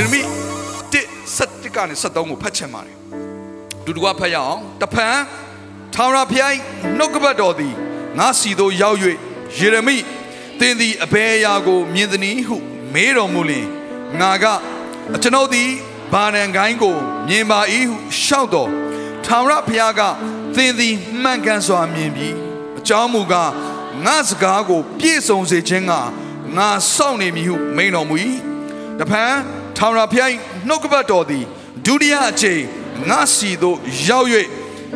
ယ်ယေရမိ1 7ကနေ73ကိုဖတ်ချင်ပါတယ်ဒုတကွဖတ်ရအောင်တဖန်ထာဝရဘုရား၏နှုတ်ကပတ်တော်သည်ငါစီသို့ရောက်၍ယေရမိသင်သည်အဘယ်အရာကို မြင်သည်ဟု မေးတော်မူလျင်ငါကကျွန်ုပ်သည်ဗာနန်ကိုင်းကို မြင်ပါ၏ဟုရှောက်တော်ထာဝရဘုရားကသင်သည်မှန်ကန်စွာမြင်ပြီအကြောင်းမူကားငါစကားကို ပြည့်စုံစေခြင်းကငါစောင့်နေမည်ဟုမိန်တော်မူ၏တဖန် ထာဝရဘုရား၏နှုတ်ကပတ်တော်သည်ဒုတိယအကြိမ်ငါစီသို့ရောက်၍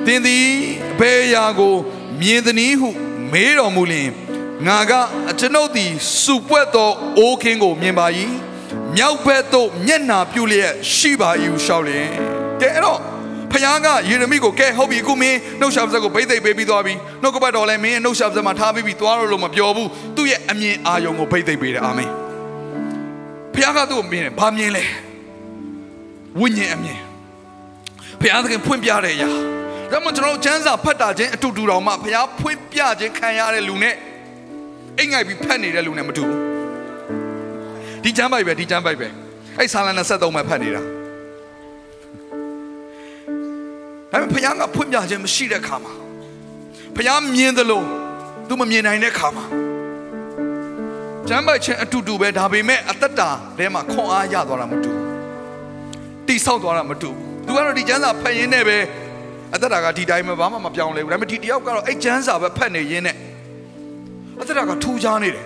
သင်သည်အဘယ်အရာကို မြင်သည်ဟု မေးတော်မူလျင်ငါကအကျွန်ုပ်သည်စုပွက်သောအိုးခင်းကိုမြင်ပါ၏မြောက်ဘက်သို့မျက်နှာပြုလျက်ရှိပါ၏ဟုရှောက်လျင်ကဲအဲ့တော့ဖခင်ကယေရမိကိုကဲဟုတ်ပြီအခုမင်းနှုတ်ရှာပစက်ကိုဗိသိက်ပေးပြီးသွားပြီနှုတ်ကပတ်တော်လည်းမင်းရဲ့နှုတ်ရှာပစက်မှာထားပြီးပြီးသွားလို့လို့မပြောဘူးသူ့ရဲ့အမြင်အာရုံကိုဗိသိက်ပေးတယ်အာမင် ဖခင်ကသူ့ကိုမြင်တယ်ဘာမြင်လဲဝိညာဉ်အမြင်ဖခင်သခင်ဖွင့်ပြတဲ့အရာဒါမှကျွန်တော်တို့ကျမ်းစာဖတ်တာချင်းအတူတူတော်မှဖခင်ဖွင့်ပြခြင်းခံရတဲ့လူနဲ့အိမ်ငိုက်ပြီးဖတ်နေတဲ့လူနဲ့မတူဘူးဒီကျမ်းပိုက်ပဲဒီကျမ်းပိုက်ပဲအဲ့ဆာလန်23မှာဖတ်နေတာဒါပေမဲ့ဖခင်ကဖွင့်ပြခြင်းမရှိတဲ့ခါမှာဖခင်မြင်တယ်လို့သူမမြင်နိုင်တဲ့ခါမှာ ကျမ်းပိုက်ခြင်းအတူတူပဲဒါပေမဲ့အသက်တာထဲမှာခွန်အားရသွားတာမတူဘူးတိဆောက်သွားတာမတူဘူးသူကတော့ဒီကျမ်းစာဖတ်ရင်းနဲ့ပဲအသက်တာကဒီတိုင်းပဲဘာမှမပြောင်းလဲဘူးဒါပေမဲ့ဒီတယောက်ကတော့အဲ့ကျမ်းစာပဲဖတ်နေရင်းနဲ့အသက်တာကထူးခြားနေတယ်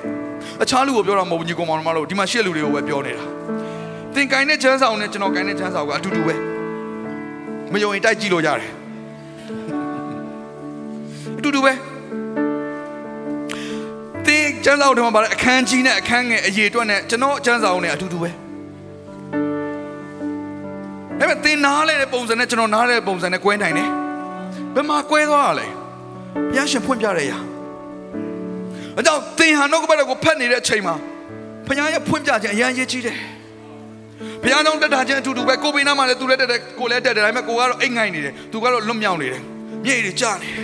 အခြားလူကိုပြောတာမဟုတ်ဘူးညီကောင်မောင်မလို့ဒီမှာရှေ့လူတွေကိုပဲပြောနေတာသင်ကိုင်းတဲ့ကျမ်းစာကိုနဲ့ကျွန်တော်ကိုင်းတဲ့ကျမ်းစာကိုအတူတူပဲမယုံရင်တိုက်ကြည့်လို့ရတယ်အတူတူပဲသင် ကျမ်းစာကိုထဲမှာပါတဲ့အခန်းကြီးနဲ့အခန်းငယ်အရေးအတွက်နဲ့ကျွန်တော်ကျမ်းစာကိုနဲ့အတူတူပဲဒါပေမဲ့သင်နားလဲတဲ့ပုံစံနဲ့ကျွန်တော်နားလဲတဲ့ပုံစံနဲ့ကွဲနိုင်တယ်ဘယ်မှာကွဲသွားတာလဲဘုရားရှင်ဖွင့်ပြတဲ့အရာအကြောင်းသင်ဟာနှုတ်ကပတ်တော်ကိုဖတ်နေတဲ့အချိန်မှာဘုရားရဲ့ဖွင့်ပြခြင်းအရန်ရေးကြီးတယ်ဘုရားကြောင့်တက်တာချင်းအတူတူပဲကိုပိနာမှာလည်းသူလည်းတက်တယ်ကိုလည်းတက်တယ်ဒါပေမဲ့ကိုကတော့အိတ်ငိုက်နေတယ်သူကတော့လွတ်မြောက်နေတယ်မြေတွေကျနေတယ်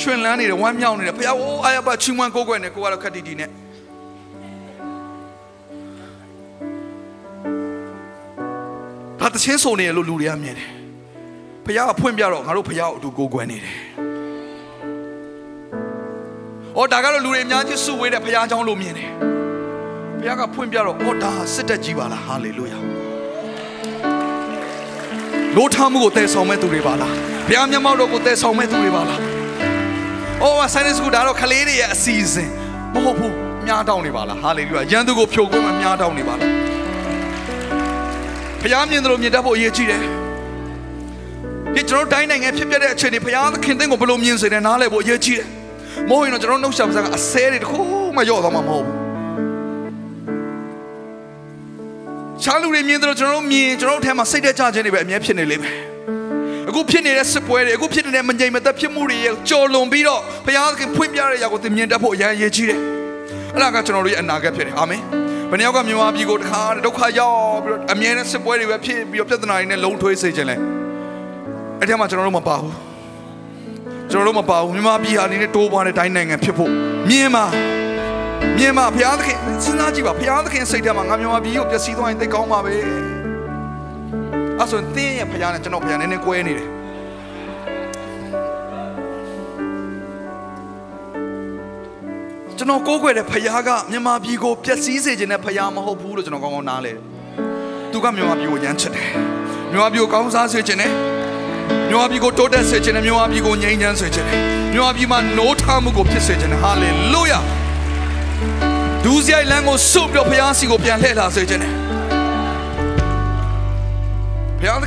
ရွှင်လန်းနေတယ်ဝမ်းမြောက်နေတယ်ဘုရားဟိုးအာရပါချီးမွမ်းကိုးကွယ်နေကိုကတော့ခက်တီတီနဲ့ဒါတချင်းဆိုနေရလို့လူတွေကမြင်တယ်ဘုရားကဖွင့်ပြတော့ငါတို့ဘုရားကိုအတူကိုးကွယ်နေတယ်။အော်ဒါကတော့လူတွေအများကြီးစုဝေးတဲ့ဘုရားကျောင်းလို့မြင်တယ်။ဘုရားကဖွင့်ပြတော့အော်ဒါစစ်တက်ကြီးပါလားဟာလေလုယာ။လိုထားမှုကိုတည်ဆောင်မဲ့သူတွေပါလား။ဘုရားမျက်မှောက်တော်ကိုတည်ဆောင်မဲ့သူတွေပါလား။ အော်ဆိုင်နစ်စကူဒါတော့ခလေးတွေရဲ့အစီအစဉ်မဟုတ်ဘူး။မြားတောင်းနေပါလား။ဟာလေလုယာ။ရန်သူကိုဖြိုခွင်းမှမြားတောင်းနေပါလား။ဘုရားမြင်တယ်လို့မြင်တတ်ဖို့အရေးကြီးတယ်။ဒီကျွန်တော်တိုင်းနိုင်ငံဖြစ်ပျက်တဲ့အခြေအနေဘုရားသခင်တင့်ကိုဘယ်လိုမြင်စေတယ်နားလည်ဖို့အရေးကြီးတယ်။မဟုတ်ရင်တော့ကျွန်တော်နှုတ်ဆက်ပစကအဆဲတွေတခုမှရော့သွားမှာမဟုတ်ဘူး။ချားလူတွေမြင်တယ်လို့ကျွန်တော်တို့မြင်ကျွန်တော်တို့ထဲမှာစိတ်တဲ့ကြခြင်းတွေပဲအများဖြစ်နေလိမ့်မယ်။ အခုဖြစ်နေတဲ့စစ်ပွဲတွေအခုဖြစ်နေတဲ့မငြိမ်မသက်ဖြစ်မှုတွေရဲ့ကြော်လွန်ပြီးတော့ဘုရားသခင်ဖွင့်ပြတဲ့ຢာကိုသင်မြင်တတ်ဖို့အရန်အရေးကြီးတယ်။အဲ့ဒါကကျွန်တော်တို့ရဲ့အနာဂတ်ဖြစ်တယ်။အာမင်။ဘယ်နှယောက်ကမြန်မာပြည်ကိုတခါဒုက္ခရောက်ပြီးတော့အမြဲတမ်းစစ်ပွဲတွေပဲဖြစ်ပြီးတော့ပြဿနာတွေနဲ့လုံထွေးစေခြင်းလဲ။အဲ့ဒီမှာကျွန်တော်တို့မပါဘူး။ကျွန်တော်တို့မပါဘူးမြန်မာပြည်ဟာအနေနဲ့တိုးပွားတဲ့တိုင်းနိုင်ငံဖြစ်ဖို့မြင်ပါမြင်ပါဘုရားသခင်စဉ်းစားကြည့်ပါဘုရားသခင်စိတ်ထဲမှာငါမြန်မာပြည်ကိုပျက်စီးသွားရင်သိကောင်းပါပဲ အဲ့ဆိုရင်သင်ရဲ့ဘုရားနဲ့ကျွန်တော်ဘုရားနည်းနည်းကွဲနေတယ်ကျွန်တော်ကိုးကွယ်တဲ့ဘုရားကမြန်မာပြည်ကိုပျက်စီးစေခြင်းနဲ့ဘုရားမဟုတ်ဘူးလို့ကျွန်တော်ကောင်းကောင်းနားလဲတယ်သူကမြန်မာပြည်ကိုရမ်းချစ်တယ်မြန်မာပြည်ကိုကောင်းစားစေခြင်းနဲ့မြန်မာပြည်ကိုတိုးတက်စေခြင်းနဲ့မြန်မာပြည်ကိုငြိမ်းချမ်းစေခြင်းနဲ့မြန်မာပြည်မှာနိုးထမှုကိုဖြစ်စေခြင်းနဲ့ဟာလေလုယာဒူးစရိုက်လမ်းကိုစွန့်ပြီးတော့ဘုရားစီကိုပြန်လှည့်လာစေခြင်းနဲ့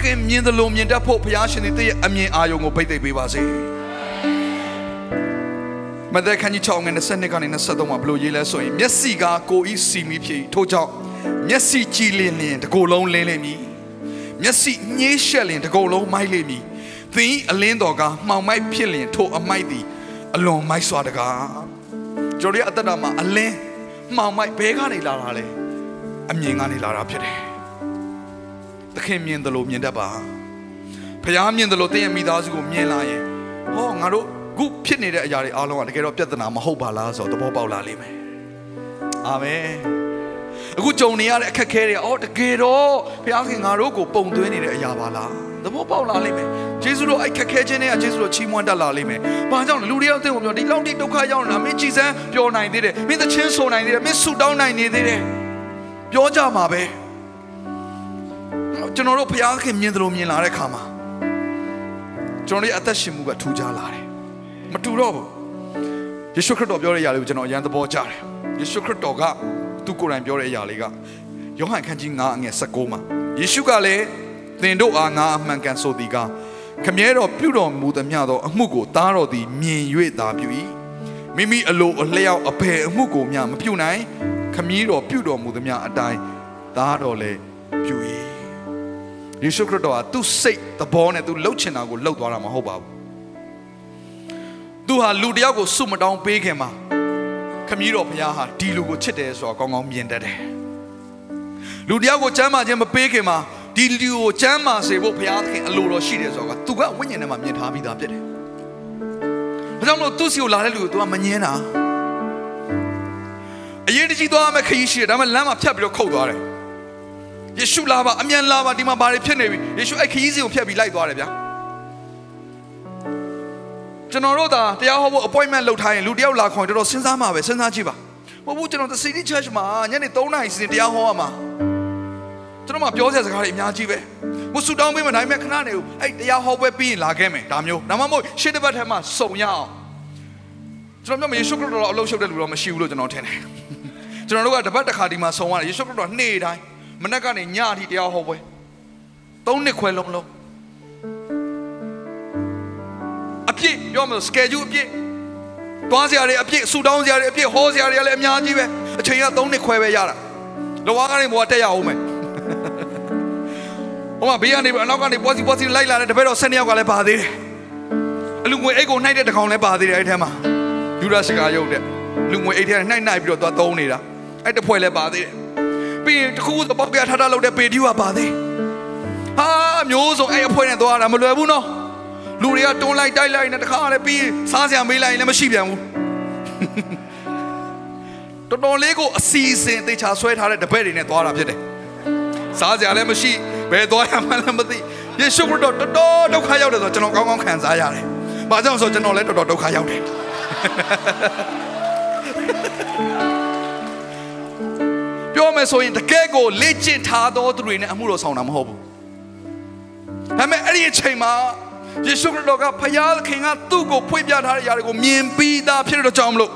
ခင်မြင်တယ်လို့မြင်တတ်ဖို့ဘုရားရှင်သည်တည့်ရဲ့အမြင်အာရုံကိုပိတ်သိမ့်ပေးပါစေမသက်ခန်းကြီး6ငွေ22ကနေ23မှာဘလို့ရေးလဲဆိုရင်မျက်စိကကိုဤစီမီဖြစ်ထို့ကြောင့်မျက်စိကြည်လင်လင်တကိုယ်လုံးလင်းလိမ့်မည်မျက်စိညှိရှက်လင်တကိုယ်လုံးမိုက်လိမ့်မည်သင်၏အလင်းတော်ကမှောင်မိုက်ဖြစ်လင်ထိုအမိုက်သည်အလွန်မိုက်စွာတကားကျွန်တော်ရဲ့အသက်တာမှာအလင်းမှောင်မိုက်ဘဲကနေလာတာလဲအမြင်ကနေလာတာဖြစ်တယ် သခင်မြင်တယ်လို့မြင်တတ်ပါဖခင်မြင်တယ်လို့တင်းရဲ့မိသားစုကိုမြင်လာရင်ဟောငါတို့ခုဖြစ်နေတဲ့အရာတွေအားလုံးကတကယ်တော့ပြဿနာမဟုတ်ပါလားဆိုတော့သဘောပေါက်လာလိမ့်မယ်အာမင်အခုကြုံနေရတဲ့အခက်အခဲတွေအော်တကယ်တော့ဘုရားခင်ငါတို့ကိုပုံသွင်းနေတဲ့အရာပါလားသဘောပေါက်လာလိမ့်မယ်ဂျေဇုတို့အဲ့ခက်ခဲခြင်းတွေကဂျေဇုတို့ချီးမွမ်းတတ်လာလိမ့်မယ်ဘာကြောင့်လဲလူတွေရောက်တဲ့ကိုပြောဒီလောက်တိဒုက္ခရောက်နေတာမင်းကြည်စမ်းပြောနိုင်သေးတယ်မင်းသချင်းဆိုနိုင်သေးတယ်မင်းဆူတောင်းနိုင်နေသေးတယ်ပြောကြမှာပဲ ကျွန်တော်တို့ဘုရားခင်မြင်တယ်လို့မြင်လာတဲ့ခါမှာကျွန်တော်တို့ရဲ့အသက်ရှင်မှုကထူးခြားလာတယ်မတူတော့ဘူးယေရှုခရစ်တော်ပြောတဲ့အရာလေးကိုကျွန်တော်အရန်သဘောကျတယ်ယေရှုခရစ်တော်ကသူကိုယ်တိုင်ပြောတဲ့အရာလေးကယောဟန်ခန်းကြီး9အငယ်16မှာယေရှုကလည်းသင်တို့အားငါအမှန်ကန်ဆိုသည်ကခမည်းတော်ပြုတော်မူသမျှသောအမှုကိုသားတော်သည်မြင်၍သာပြု၏မိမိအလိုအလျောက်အဘယ်အမှုကိုမျှမပြုနိုင်ခမည်းတော်ပြုတော်မူသမျှအတိုင်းသားတော်လည်းပြု၏ ယေရှုခရစ်တော်ကသူ့စိတ်သဘောနဲ့သူလှုပ်ချင်တာကိုလှုပ်သွားတာမဟုတ်ပါဘူးသူဟာလူတယောက်ကိုစွမတောင်းပေးခင်မှာခမည်းတော်ဘုရားဟာဒီလူကိုချစ်တယ်ဆိုတော့ကောင်းကောင်းမြင်တတ်တယ်လူတယောက်ကိုချမ်းသာခြင်းမပေးခင်မှာဒီလူကိုချမ်းသာစေဖို့ဘုရားသခင်အလိုတော်ရှိတယ်ဆိုတော့သူကဝိညာဉ်ထဲမှာမြင်ထားပြီးသားဖြစ်တယ်။ဒါကြောင့်မလို့သူ့စီကိုလာတဲ့လူကို तू ကမငင်းတာအရေးတကြီးသွားမယ်ခရီးရှိတယ်ဒါပေမဲ့လမ်းမှာဖြတ်ပြီးတော့ခုတ်သွားတယ်။ ယေရှုလာပါအမြန်လာပါဒီမှာဘာတွေဖြစ်နေပြီယေရှုအဲ့ခရီးစီကိုဖြတ်ပြီးလိုက်သွားတယ်ဗျာ။ကျွန်တော်တို့သာတရားဟောဖို့ appointment လုပ်ထားရင်လူတယောက်လာခေါ်ရင်တော်တော်စဉ်းစားမှာပဲစဉ်းစားကြည့်ပါ။မဟုတ်ဘူးကျွန်တော် The City Church မှာညနေ3နာရီစီတရားဟောရမှာ။ကျွန်တော်မှပြောစရာစကားတွေအများကြီးပဲမဆူတောင်းပေးမနိုင်မဲ့ခဏနေကိုအဲ့တရားဟောပွဲပြီးရင်လာခဲ့မယ်ဒါမျိုးဒါမှမဟုတ်ရှေ့တစ်ပတ်ထဲမှာစုံရအောင်ကျွန်တော်ပြောမယေရှုခရစ်တော်အလုပ်ရှုပ်တဲ့လူတော့မရှိဘူးလို့ကျွန်တော်ထင်တယ်ကျွန်တော်တို့ကတပတ်တစ်ခါဒီမှာစုံရတယ်ယေရှုခရစ်တော်နေ့တိုင်း မနေ့ကနေညအထိတရားဟောပွဲသုံးနှစ်ခွဲလုံးလုံးအပြည့်ပြောမလို့ schedule အပြည့်တွားစရာတွေအပြည့်ဆူတောင်းစရာတွေအပြည့်ဟောစရာတွေလည်းအများကြီးပဲအချိန်က3နှစ်ခွဲပဲရတာလောကကနေဘောတက်ရအောင်မယ်ဟိုမှာဘေးကနေအနောက်ကနေပွားစီပွားစီလိုက်လာတဲ့တပည့်တော်၁၂ယောက်ကလည်းပါသေးတယ်အလူငွေအိတ်ကိုနှိုက်တဲ့တကောင်လည်းပါသေးတယ်အဲ့ထဲမှာယူဒရှကာရုပ်တဲ့လူငွေအိတ်ထဲနှိုက်နှိုက်ပြီးတော့သွားသုံးနေတာအဲ့တဖွဲ့လည်းပါသေးတယ် ပြီးရင်တခုခုပေါက်ကထထလောက်တဲ့ပေတီးကပါသေးဟာမျိုးစုံအဲ့အဖွဲနဲ့သွားတာမလွယ်ဘူးနော်လူတွေကတွန်းလိုက်တိုက်လိုက်နဲ့တခါလည်းပြီးစားစရာမေးလိုက်ရင်လည်းမရှိပြန်ဘူးတော်တော်လေးကိုအစီအစဉ်တေချာဆွဲထားတဲ့တပည့်တွေနဲ့သွားတာဖြစ်တယ်စားစရာလည်းမရှိဘယ်သွားရမှလည်းမသိယေရှုခရစ်တော်တော်တော်ဒုက္ခရောက်တယ်ဆိုတော့ကျွန်တော်ကောင်းကောင်းခံစားရတယ်။ဘာကြောင့်ဆိုကျွန်တော်လည်းတော်တော်ဒုက္ခရောက်တယ်။ ပြောမယ်ဆိုရင်တကယ်ကိုလေ့ကျင့်ထားသောသူတွေနဲ့အမှုတော်ဆောင်တာမဟုတ်ဘူး။ဒါပေမဲ့အဲ့ဒီအချိန်မှာယေရှုခရစ်တော်ကဖခင်ခင်ကသူ့ကိုဖွင့်ပြထားတဲ့အရာတွေကိုမြင်ပြီးသားဖြစ်တဲ့ကြောင့်မလို့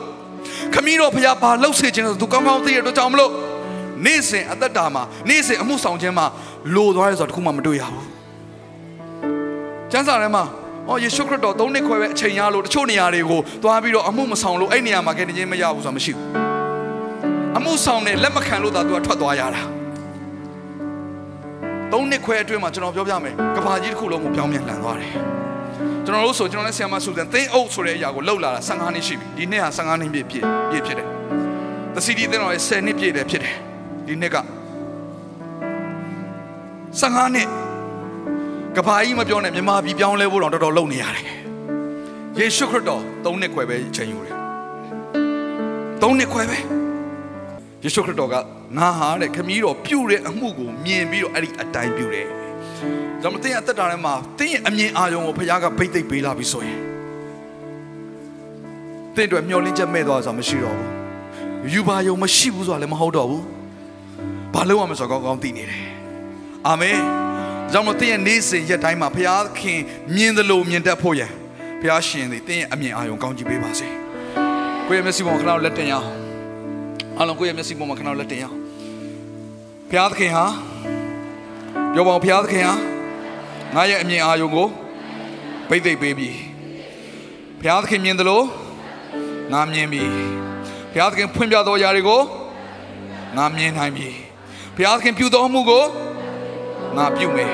ခမည်းတော်ဖခင်ဘာလှုပ်စေခြင်းလဲသူကောင်းကောင်းသိတဲ့အတွက်ကြောင့်မလို့နေ့စဉ်အသက်တာမှာနေ့စဉ်အမှုဆောင်ခြင်းမှာလိုသွားရဲဆိုတော့တခုမှမတွေ့ရဘူးကျမ်းစာထဲမှာအော်ယေရှုခရစ်တော်သုံးနှစ်ခွဲပဲအချိန်ရလို့တချို့နေရာတွေကိုသွားပြီးတော့အမှုမဆောင်လို့အဲ့နေရာမှာကဲတခြင်းမရဘူးဆိုတာမရှိဘူး အမှုဆောင်နဲ့လက်မခံလို့သာသူကထွက်သွားရတာသုံးနှစ်ခွဲအတွင်းမှာကျွန်တော်ပြောပြမယ်ကဘာကြီးတစ်ခုလုံးကိုပြောင်းပြန်လှန်သွားတယ်ကျွန်တော်တို့ဆိုကျွန်တော်လည်းဆီယမဆူဇန်သင်းအုပ်ဆိုတဲ့အရာကိုလှုပ်လာတာ15နှစ်ရှိပြီဒီနှစ်ဟာ15နှစ်ပြည့်ပြည့်ပြည့်ဖြစ်တယ် The City သင်းတော်ရဲ့10နှစ်ပြည့်တယ်ဖြစ်တယ်ဒီနှစ်က15နှစ်ကဘာကြီးမပြောနဲ့မြန်မာပြည်ပြောင်းလဲဖို့တော့တော်တော်လုပ်နေရတယ်ယေရှုခရစ်တော်3နှစ်ခွဲပဲချိန်ယူတယ်3နှစ်ခွဲပဲ ယေရှုခရစ်တော်ကငါဟာတဲ့ခမည်းတော်ပြုတဲ့အမှုကိုမြင်ပြီးတော့အဲ့ဒီအတိုင်းပြုတယ်။ဒါမှမဟုတ်အသက်တာထဲမှာတင်းရဲ့အမြင်အာရုံကိုဘုရားကဗိတ်သိက်ပေးလာပြီဆိုရင်တင်းတို့မျောလင်းချက်မဲ့သွားဆိုတာမရှိတော့ဘူး။ယူပါယုံမရှိဘူးဆိုတာလည်းမဟုတ်တော့ဘူး။ဘာလို့ရမလဲဆိုတော့ကောင်းကောင်းသိနေတယ်။အာမင်။ဒါမှမဟုတ်တင်းရဲ့နေ့စဉ်ရက်တိုင်းမှာဘုရားခင်မြင်တယ်လို့မြင်တတ်ဖို့ရန်ဘုရားရှင်သည်တင်းရဲ့အမြင်အာရုံကောင်းကြည့်ပေးပါစေ။ကိုယ့်ရဲ့မျက်စိပေါ်ခဏလက်တင်ရအောင်။ အလုံးကိုယ့်ရဲ့မျက်စိပေါ်မှာခဏလက်တင်ရအောင်။ဘုရားသခင်ဟာပြောပါဦးဘုရားသခင်ဟာငါရဲ့အမြင်အာရုံကိုပိတ်သိပ်ပေးပြီဘုရားသခင်မြင်တယ်လို့ငါမြင်ပြီဘုရားသခင်ဖွင့်ပြသောຢာတွေကိုငါမြင်နိုင်ပြီဘဘုရားသခင်ပြုတော်မူကိုငါပြုမယ်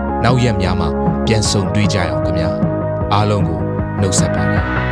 နောက်ရက်များမှာပြန်ဆုံတွေ့ကြရအောင်ခင်ဗျာအားလုံးကိုနှုတ်ဆက်ပါတယ်